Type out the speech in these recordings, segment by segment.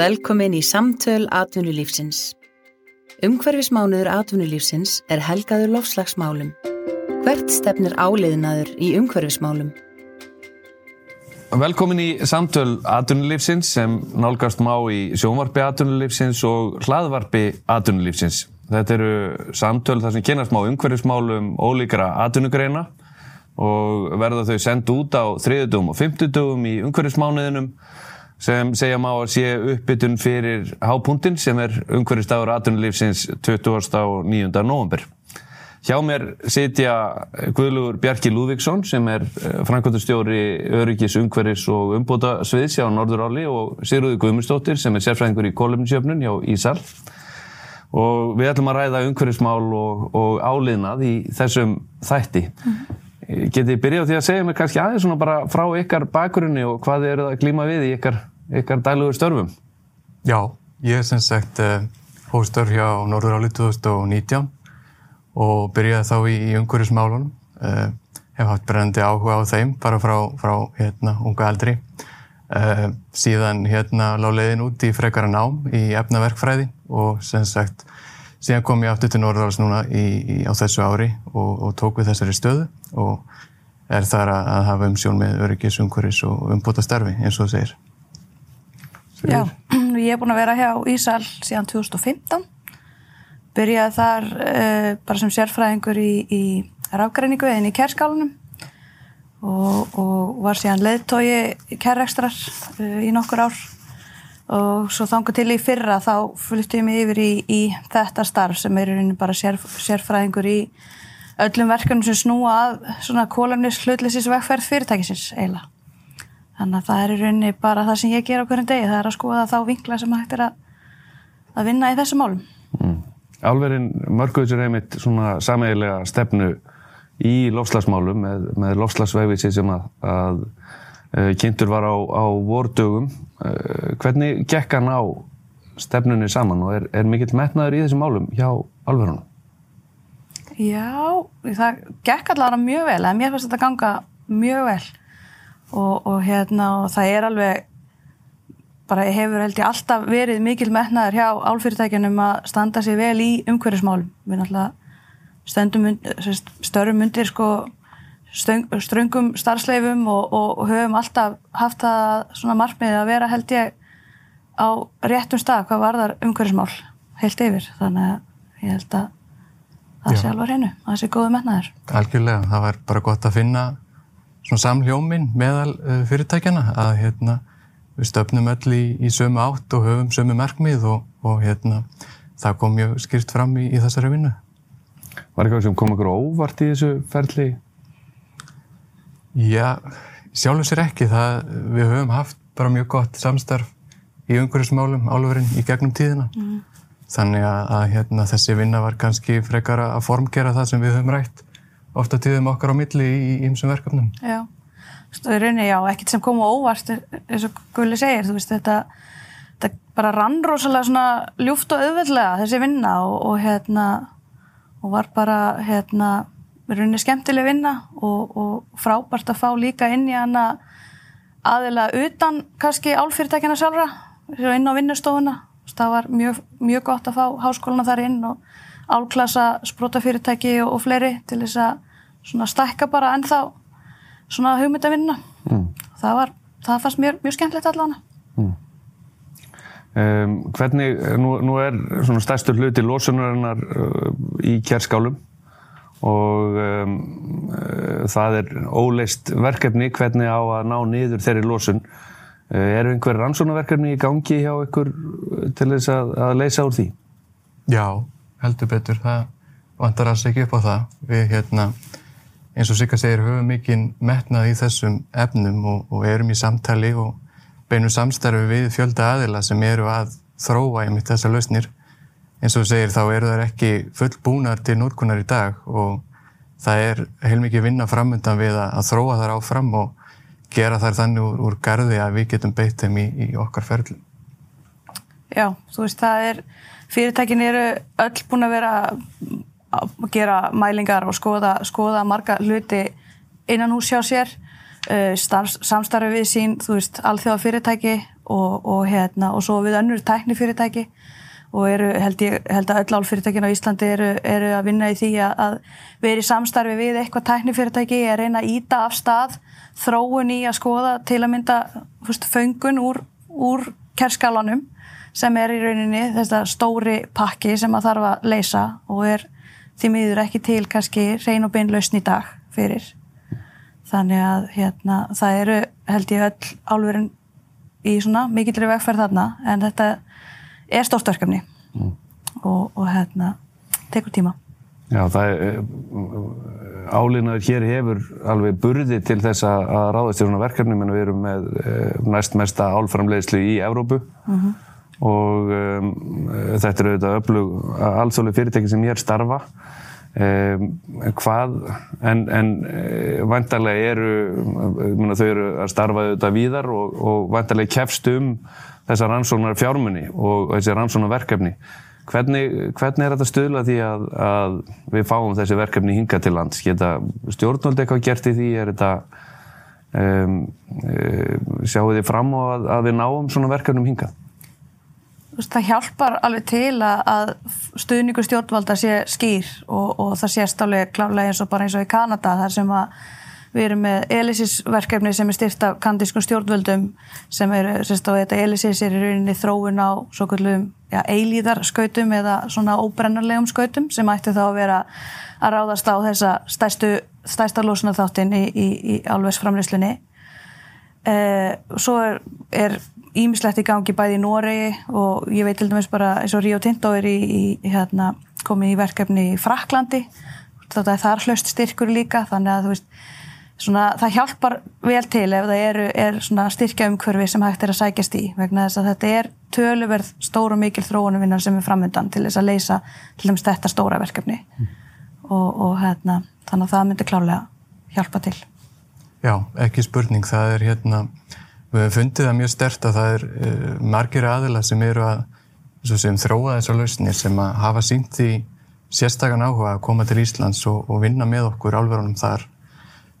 Velkomin í Samtöl Atvinnulífsins. Umhverfismánuður atvinnulífsins er helgaður lofslagsmálum. Hvert stefnir áleiðinaður í umhverfismálum? Velkomin í Samtöl Atvinnulífsins sem nálgast má í sjónvarpi Atvinnulífsins og hlaðvarpi Atvinnulífsins. Þetta eru samtöl þar sem kynast má umhverfismálum ólíkara atvinnugreina og verða þau sendt út á þriðudum og fymtudum í umhverfismánuðinum sem segja má að sé uppbytun fyrir hápunktin sem er umhverfistagur atvinnulífsins 20. og 9. november. Hjá mér sitja Guðlugur Bjarki Lúðvíksson sem er framkvæmtastjóri öryggis, umhverfis og umbóta sviðs hjá Norðuráli og Sigurður Guðmundsdóttir sem er sérfræðingur í kolumnsjöfnun hjá Ísal. Og við ætlum að ræða umhverfismál og, og áliðnað í þessum þætti. Mm. Getið byrjað því að segja mér kannski aðeins svona bara frá ykkar bakgrunni og hvað þið eruð að glíma við í ykkar, ykkar dælugur störfum? Já, ég er sem sagt hóstörf hjá Norðuráli 2019 og byrjaði þá í, í umhverfismálunum. Uh, hef haft brennandi áhuga á þeim bara frá, frá hérna, unga eldri. Uh, síðan hérna lág leiðin út í frekara nám í efnaverkfræði og sem sagt síðan kom ég aftur til Norðuráls núna í, í, á þessu ári og, og tók við þessari stöðu og er þar að, að hafa umsjón með öryggis, umhverfis og umbúta starfi eins og það segir. Já, ég er búin að vera hjá Ísal síðan 2015. Byrjaði þar uh, bara sem sérfræðingur í, í rafgræningu eða inn í kærskálunum og, og var síðan leðtói kærrekstrar uh, í nokkur ár og svo þangu til í fyrra þá flytti ég yfir í, í þetta starf sem er bara sér, sérfræðingur í öllum verkefnum sem snúa að svona kólanis hlutleysis vegferð fyrirtækisins eiginlega. Þannig að það er í rauninni bara það sem ég ger á hverjum degi, það er að skoða þá vinkla sem hægt er að, að vinna í þessum málum. Mm. Alverðin mörguður sér einmitt svona sameigilega stefnu í lofslagsmálum með, með lofslagsvegvísi sem að, að uh, kynntur var á, á vordögum. Uh, hvernig gekk hann á stefnunni saman og er, er mikill metnaður í þessum málum hjá alverðunum? Já, það gekk allavega mjög vel, en mér finnst þetta ganga mjög vel og, og hérna og það er alveg bara hefur held ég alltaf verið mikil metnaður hjá álfyrirtækjunum að standa sér vel í umhverfismálum. Við náttúrulega störum undir sko ströngum starfsleifum og, og, og höfum alltaf haft það svona margmiði að vera held ég á réttum stað hvað varðar umhverfismál heilt yfir þannig að ég held að það sé alveg hreinu, það sé góðu metnaður. Algjörlega, það var bara gott að finna svona samljómin meðal uh, fyrirtækjana að hérna, við stöfnum öll í, í sömu átt og höfum sömu merkmið og, og hérna, það kom mjög skýrt fram í, í þessari vinnu. Var eitthvað sem kom ykkur óvart í þessu ferli? Já, sjálfur sér ekki. Það, við höfum haft bara mjög gott samstarf í umhverfismálum álverðin í gegnum tíðina. Mm. Þannig að, að hérna, þessi vinna var kannski frekar að formgera það sem við höfum rætt ofta tíðum okkar á milli í ýmsum verkefnum. Já, veist, rauninni já, ekkert sem kom á óvart eins og Gulli segir, þú veist, þetta, þetta bara rann rosalega svona ljúft og auðveldlega þessi vinna og, og hérna, og var bara hérna, rauninni skemmtileg vinna og, og frábært að fá líka inn í hana aðila utan kannski álfyrirtækina sjálfra, inn á vinnustofuna það var mjög, mjög gott að fá háskóluna þar inn og álklasa sprótafyrirtæki og, og fleiri til þess að stækka bara ennþá svona hugmyndavinna mm. það var, það fannst mér mjög skemmtilegt allavega mm. um, Hvernig, nú, nú er svona stærstur hluti losunarinnar uh, í kjærskálum og um, uh, það er óleist verkefni hvernig á að ná niður þeirri losun Eh, eru einhver rannsónaverkefni í gangi hjá ykkur eh, til þess að, að leysa úr því? Já, heldur betur. Það vantar alls ekki upp á það. Við, hérna, eins og Sigga segir, höfum mikið metnað í þessum efnum og, og erum í samtali og beinum samstarfi við fjölda aðila sem eru að þróa í mitt þessar lausnir. Eins og segir, þá eru þær ekki fullbúnar til núrkunar í dag og það er heilmikið vinna framöndan við að, að þróa þar áfram og gera þær þannig úr, úr gardi að við getum beitt þeim í, í okkar ferli. Já, þú veist, það er, fyrirtækin eru öll búin að vera að gera mælingar og skoða, skoða marga hluti innan hús hjá sér uh, samstarfi við sín, þú veist, alþjóða fyrirtæki og, og hérna og svo við önnur tækni fyrirtæki og eru, held ég, held að öll álfyrirtækin á Íslandi eru, eru að vinna í því að, vera í samstarfi við eitthvað tækni fyrirtæki, að reyna að íta af stað þróun í að skoða til að mynda, fyrst, föngun úr, úr kerskálanum sem er í rauninni þetta stóri pakki sem að þarf að leysa og er því miður ekki til kannski reyn og bein lausn í dag fyrir þannig að hérna, það eru held ég öll álverðin í svona mikillri vegferð þarna en þetta er stórstörkjumni mm. og, og hérna tekur tíma Já, það er eh, álinaður hér hefur alveg burði til þess að ráðast í svona verkefni menn við erum með eh, næst mesta álframleiðslu í Evrópu mm -hmm. Og um, þetta eru auðvitað öflug allsóli fyrirtæki sem ég er starfa. Um, hvað en, en uh, vantarlega eru myrna, þau eru að starfa auðvitað víðar og, og vantarlega kefst um þessar rannsóknar fjármunni og þessi rannsóknar verkefni hvernig, hvernig er þetta stöðla því að, að við fáum þessi verkefni hinga til lands? Geta stjórnvöld eitthvað gert í því? Er þetta um, uh, sjáu þið fram á að, að við náum svona verkefnum hinga það hjálpar alveg til að, að stuðningur stjórnvalda sé skýr og, og það sést alveg klálega eins og bara eins og í Kanada þar sem að við erum með Elysis verkefni sem er styrt af kandískun stjórnvöldum sem er, sérst á þetta Elysis er í rauninni þróun á svo kallum ja, eilíðarskautum eða svona óbrennarlegum skautum sem ætti þá að vera að ráðast á þessa stærstu, stærsta lósuna þáttinn í, í, í alvegsframleyslunni eh, svo er, er ímislegt í gangi bæði í Noregi og ég veit til dæmis bara eins og Rio Tinto er í, í hérna, komið í verkefni í Fraklandi þetta er þar hlust styrkur líka þannig að þú veist svona, það hjálpar vel til ef það eru, er styrkja umhverfi sem hægt er að sækjast í vegna þess að þetta er töluverð stór og mikil þróunumvinnar sem er framöndan til þess að leysa til dæmis þetta stóra verkefni. Mm. og, og hérna, þannig að það myndir klálega hjálpa til. Já, ekki spurning, það er hérna Við hefum fundið það mjög stert að það er uh, margir aðila sem eru að sem þróa þessar lausnir sem að hafa sínt því sérstakann áhuga að koma til Íslands og, og vinna með okkur álverunum þar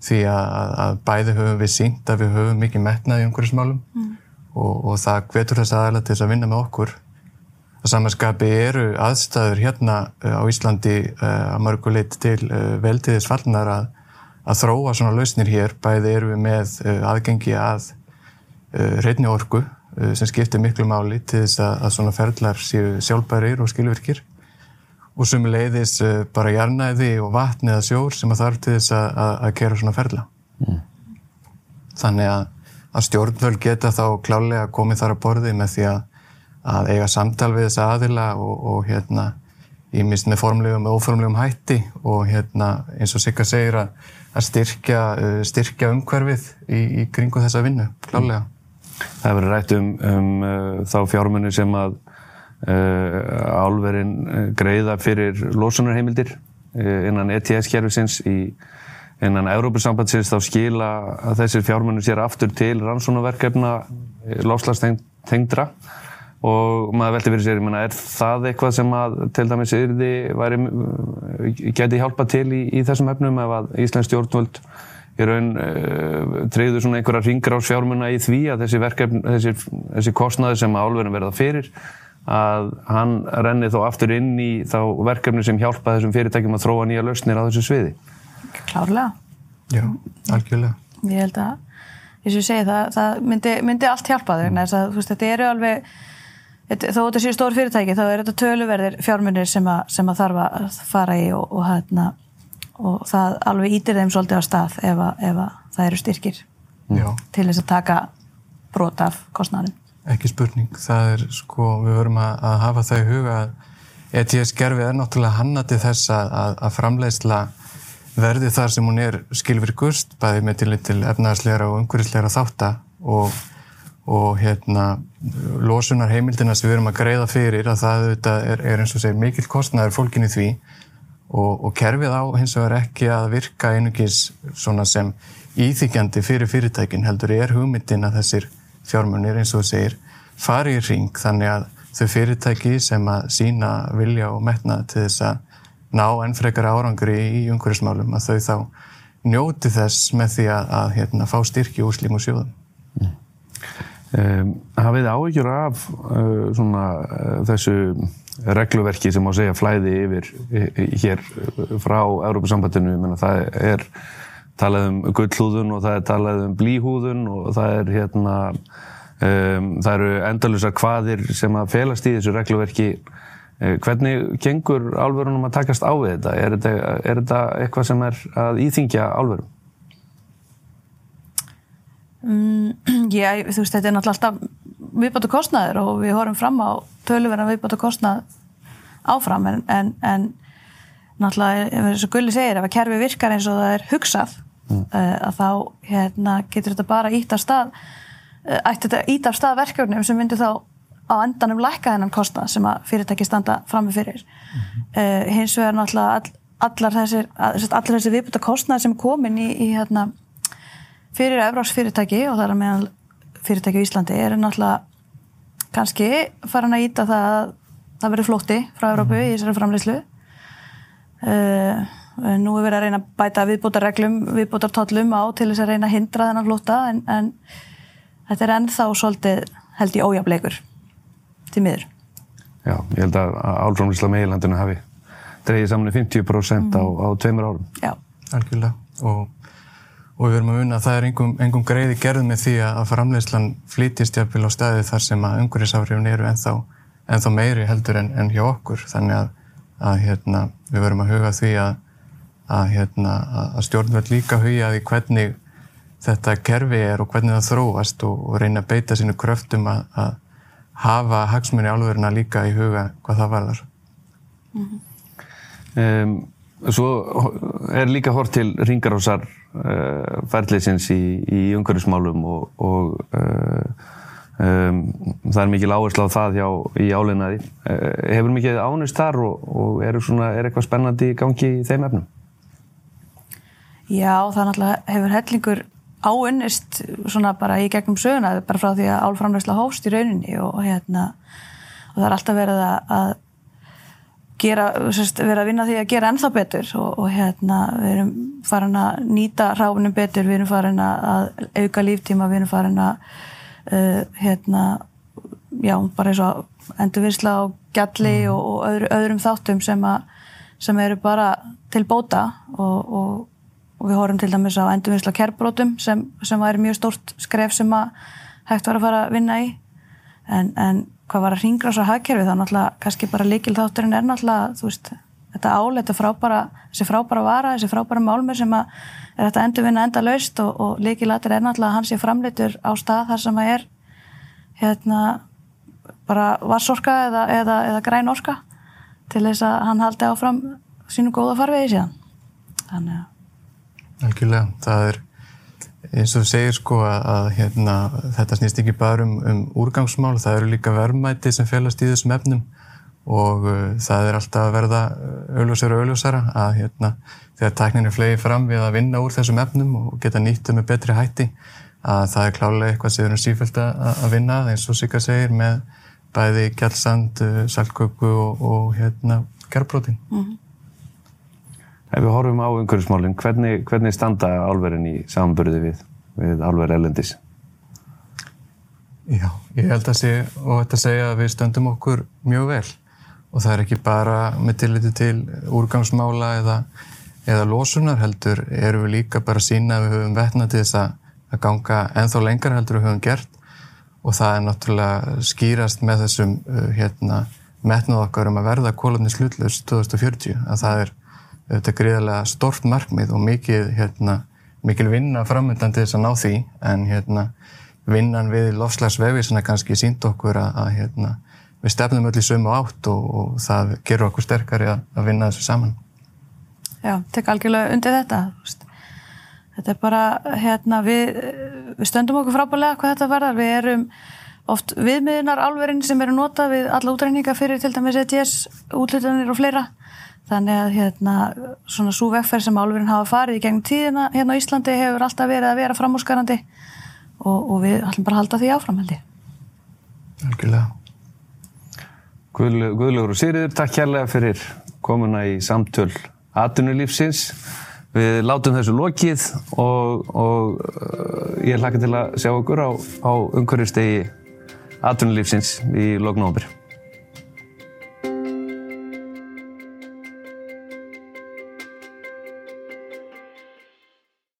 því að, að bæði höfum við sínt að við höfum mikið metnað í umhverjusmálum mm. og, og það hvetur þess aðila til þess að vinna með okkur. Það samanskapi eru aðstæður hérna uh, á Íslandi uh, að mörguleit til veldiðis fallnar að, að þróa svona lausnir hér, bæði eru við með aðgengi að Eh, reyni orgu eh, sem skiptir miklu máli til þess að, að svona ferðlar séu sjálfbærir og skilvirkir og sem leiðis eh, bara jarnæði og vatni eða sjór sem að þarf til þess að, að, að kera svona ferðla. Mm. Þannig að stjórnvöld geta þá klálega komið þar að borði með því að eiga samtal við þessa aðila og, og hérna í mist með formlegum og óformlegum hætti og hérna eins og Sigga segir að styrkja, styrkja umhverfið í, í kringu þessa vinnu, klálega. Mm. Það hefur rætt um, um uh, þá fjármunni sem að uh, álverinn uh, greiða fyrir losunarheimildir uh, innan ETS-kerfisins innan Európusambandsins þá skila að þessir fjármunni sér aftur til rannsónaverkefna uh, láslagstengdra og maður veldi fyrir sér, menna, er það eitthvað sem að til dæmis yrði væri, uh, geti hjálpa til í, í þessum efnum ef að Íslands stjórnvöld í raun uh, eh, treyður svona einhverja sjármunna í því að þessi verkefn, þessi, þessi kostnaði sem álverðin verða fyrir að hann renni þó aftur inn í þá verkefni sem hjálpa þessum fyrirtækjum að þróa nýja lausnir á þessu sviði. Klárlega. Já, algjörlega. Ég held að, eins og ég segi, það, það myndi, myndi allt hjálpa þau, mm. þú veist, þetta eru alveg, þó þetta séu stór fyrirtæki, þá er þetta töluverðir fjármunir sem að, sem að þarf að fara í og, og hérna, og það alveg ítir þeim svolítið á stað ef, að, ef að það eru styrkir Já. til þess að taka brot af kostnæðin. Ekki spurning, það er sko, við verum að, að hafa það í huga að ETS-gerfi er náttúrulega hannati þess að, að framleiðsla verði þar sem hún er skilvirkust, bæði með til, til efnaðarsleira og umhverfisleira þátta og, og hérna losunar heimildina sem við verum að greiða fyrir að það er, er eins og segir mikil kostnæður fólkin í því og, og kerfið á hins vegar ekki að virka einugis svona sem íþykjandi fyrir fyrirtækin heldur er hugmyndin að þessir fjármunir eins og segir fari í ring þannig að þau fyrirtæki sem að sína vilja og metna til þess að ná ennfrekar árangri í umhverfismálum að þau þá njóti þess með því að, að hérna, fá styrki úr slímum sjóðum. Hafið áhyggjur af uh, svona, uh, þessu regluverki sem á segja flæði yfir hér frá Európa-sambandinu, það er talað um gullhúðun og það er talað um blíhúðun og það er hérna um, það eru endalusar hvaðir sem að felast í þessu regluverki hvernig gengur álverunum að takast á við þetta? Er þetta, er þetta eitthvað sem er að íþingja álverum? Mm, já, þú veist, þetta er náttúrulega alltaf viðbátu kostnaður og við horfum fram á töluverðan viðbátu kostnað áfram en, en, en náttúrulega, eins og Gulli segir, ef að kerfi virkar eins og það er hugsað mm. uh, að þá hérna, getur þetta bara ítt af stað uh, ætti þetta ítt af stað verkefnum sem myndir þá á endanum lækka þennan kostnað sem að fyrirtæki standa frammi fyrir mm -hmm. uh, hins vegar náttúrulega all, allar þessir, þessir viðbúta kostnað sem er komin í, í hérna fyrir Evróps fyrirtæki og það er meðan fyrirtæki í Íslandi er náttúrulega kannski farin að íta það að það verður flótti frá Evrópu mm. í þessari framleyslu uh, nú er verið að reyna að bæta viðbútarreglum, viðbútartollum á til þess að reyna að hindra þennan flótta en, en þetta er ennþá svolítið held í ójafleikur til miður Já, ég held að álframleysla meilandinu hafi dreyið saman 50% mm. á, á tveimur árum Já, algjörlega og og við verum að unna að það er engum, engum greiði gerð með því að framleyslan flytist jafnvel á staði þar sem að umhverfisáhrifin eru ennþá, ennþá meiri heldur en, en hjá okkur þannig að, að hérna, við verum að huga því að, að, hérna, að stjórnveld líka huga því hvernig þetta kerfi er og hvernig það þróast og, og reyna að beita sínu kröftum að hafa hagsmunni álverðina líka í huga hvað það varðar. Mm -hmm. um, Svo er líka hort til ringarásar uh, ferðleysins í, í umhverfismálum og, og uh, um, það er mikil áherslu á það hjá, í áleinaði. Uh, hefur mikið ánust þar og, og er, svona, er eitthvað spennandi í gangi í þeim efnum? Já, það náttúrulega hefur hellingur áunnist svona bara í gegnum söguna, bara frá því að álframleysla hófst í rauninni og, hérna, og það er alltaf verið að gera, sérst, vera að vinna því að gera ennþá betur og, og hérna við erum farin að nýta ráfunum betur, við erum farin að auka líftíma, við erum farin að uh, hérna já, bara eins og endurvinnsla á gjalli mm. og, og öðru, öðrum þáttum sem, að, sem eru bara til bóta og, og við horfum til dæmis á endurvinnsla kerbrótum sem, sem væri mjög stórt skref sem að hægt var að fara að vinna í en, en hvað var að ringrása hagkerfi þá? Náttúrulega kannski bara líkil þátturinn er náttúrulega þú veist, þetta áleita frábara þessi frábara vara, þessi frábara málmur sem að er þetta endurvinna enda laust og, og líkilatur er náttúrulega hans ég framleitur á stað þar sem að er hérna bara vassorka eða, eða, eða græn orka til þess að hann haldi áfram sínu góða farvegi síðan. Þannig að Algjörlega, það er eins og þú segir sko að, að hérna, þetta snýst ekki bara um, um úrgangsmál, það eru líka verðmæti sem félast í þessum efnum og uh, það er alltaf að verða auðljósara og auðljósara að hérna, þegar tækninu flegi fram við að vinna úr þessum efnum og geta nýttu með betri hætti að það er klálega eitthvað sem við erum sífælt að, að vinna eins og Sika segir með bæði gælsand, uh, salköku og, og hérna, gerðbrótin. Mm -hmm. Ef við horfum á umhverfismálinn, hvernig, hvernig standa álverðin í samanbörði við, við álverð elendis? Já, ég held að sé og þetta segja að við stöndum okkur mjög vel og það er ekki bara með tilliti til úrgangsmála eða, eða losunar heldur eru við líka bara sína að við höfum vetna til þess að, að ganga enþá lengar heldur við höfum gert og það er náttúrulega skýrast með þessum uh, hérna, metnað okkar um að verða kólumni slutlust 2040 að það er þetta er greiðilega stort markmið og mikið, hérna, mikil vinna framöndan til þess að ná því en hérna, vinnan við lofslagsvefi sem er kannski sínd okkur að, að hérna, við stefnum öll í sömu átt og, og það gerur okkur sterkari að, að vinna þessu saman. Já, tek algjörlega undir þetta. Þetta er bara, hérna, við, við stöndum okkur frábælega hvað þetta verðar. Við erum oft viðmiðunar álverðin sem eru notað við alla útræninga fyrir til dæmis ETS, útlutanir og fleira Þannig að hérna, svona svo vegferð sem álverðin hafa farið í gegnum tíðina hérna á Íslandi hefur alltaf verið að vera framhúsgarandi og, og við ætlum bara að halda því áframhaldi. Algjörlega. Guðlugur og Sigriður, takk kærlega fyrir komuna í samtöl atunulífsins. Við látum þessu lokið og, og uh, ég hlakka til að sjá okkur á, á umhverjastegi atvinnulífsins í loknófambur.